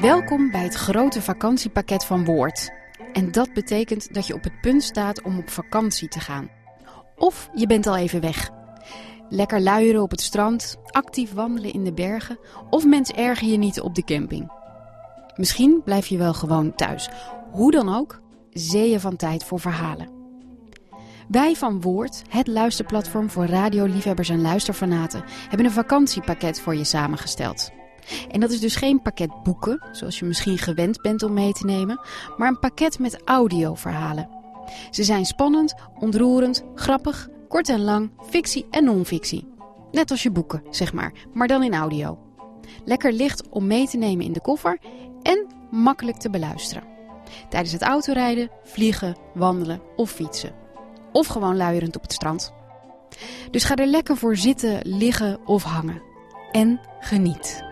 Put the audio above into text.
Welkom bij het grote vakantiepakket van Woord. En dat betekent dat je op het punt staat om op vakantie te gaan. Of je bent al even weg. Lekker luieren op het strand, actief wandelen in de bergen of mens erger je niet op de camping. Misschien blijf je wel gewoon thuis. Hoe dan ook, zeeën van tijd voor verhalen. Wij van Woord, het luisterplatform voor radioliefhebbers en luisterfanaten, hebben een vakantiepakket voor je samengesteld. En dat is dus geen pakket boeken, zoals je misschien gewend bent om mee te nemen, maar een pakket met audioverhalen. Ze zijn spannend, ontroerend, grappig, kort en lang, fictie en non-fictie. Net als je boeken, zeg maar, maar dan in audio. Lekker licht om mee te nemen in de koffer en makkelijk te beluisteren. Tijdens het autorijden, vliegen, wandelen of fietsen. Of gewoon luierend op het strand. Dus ga er lekker voor zitten, liggen of hangen. En geniet.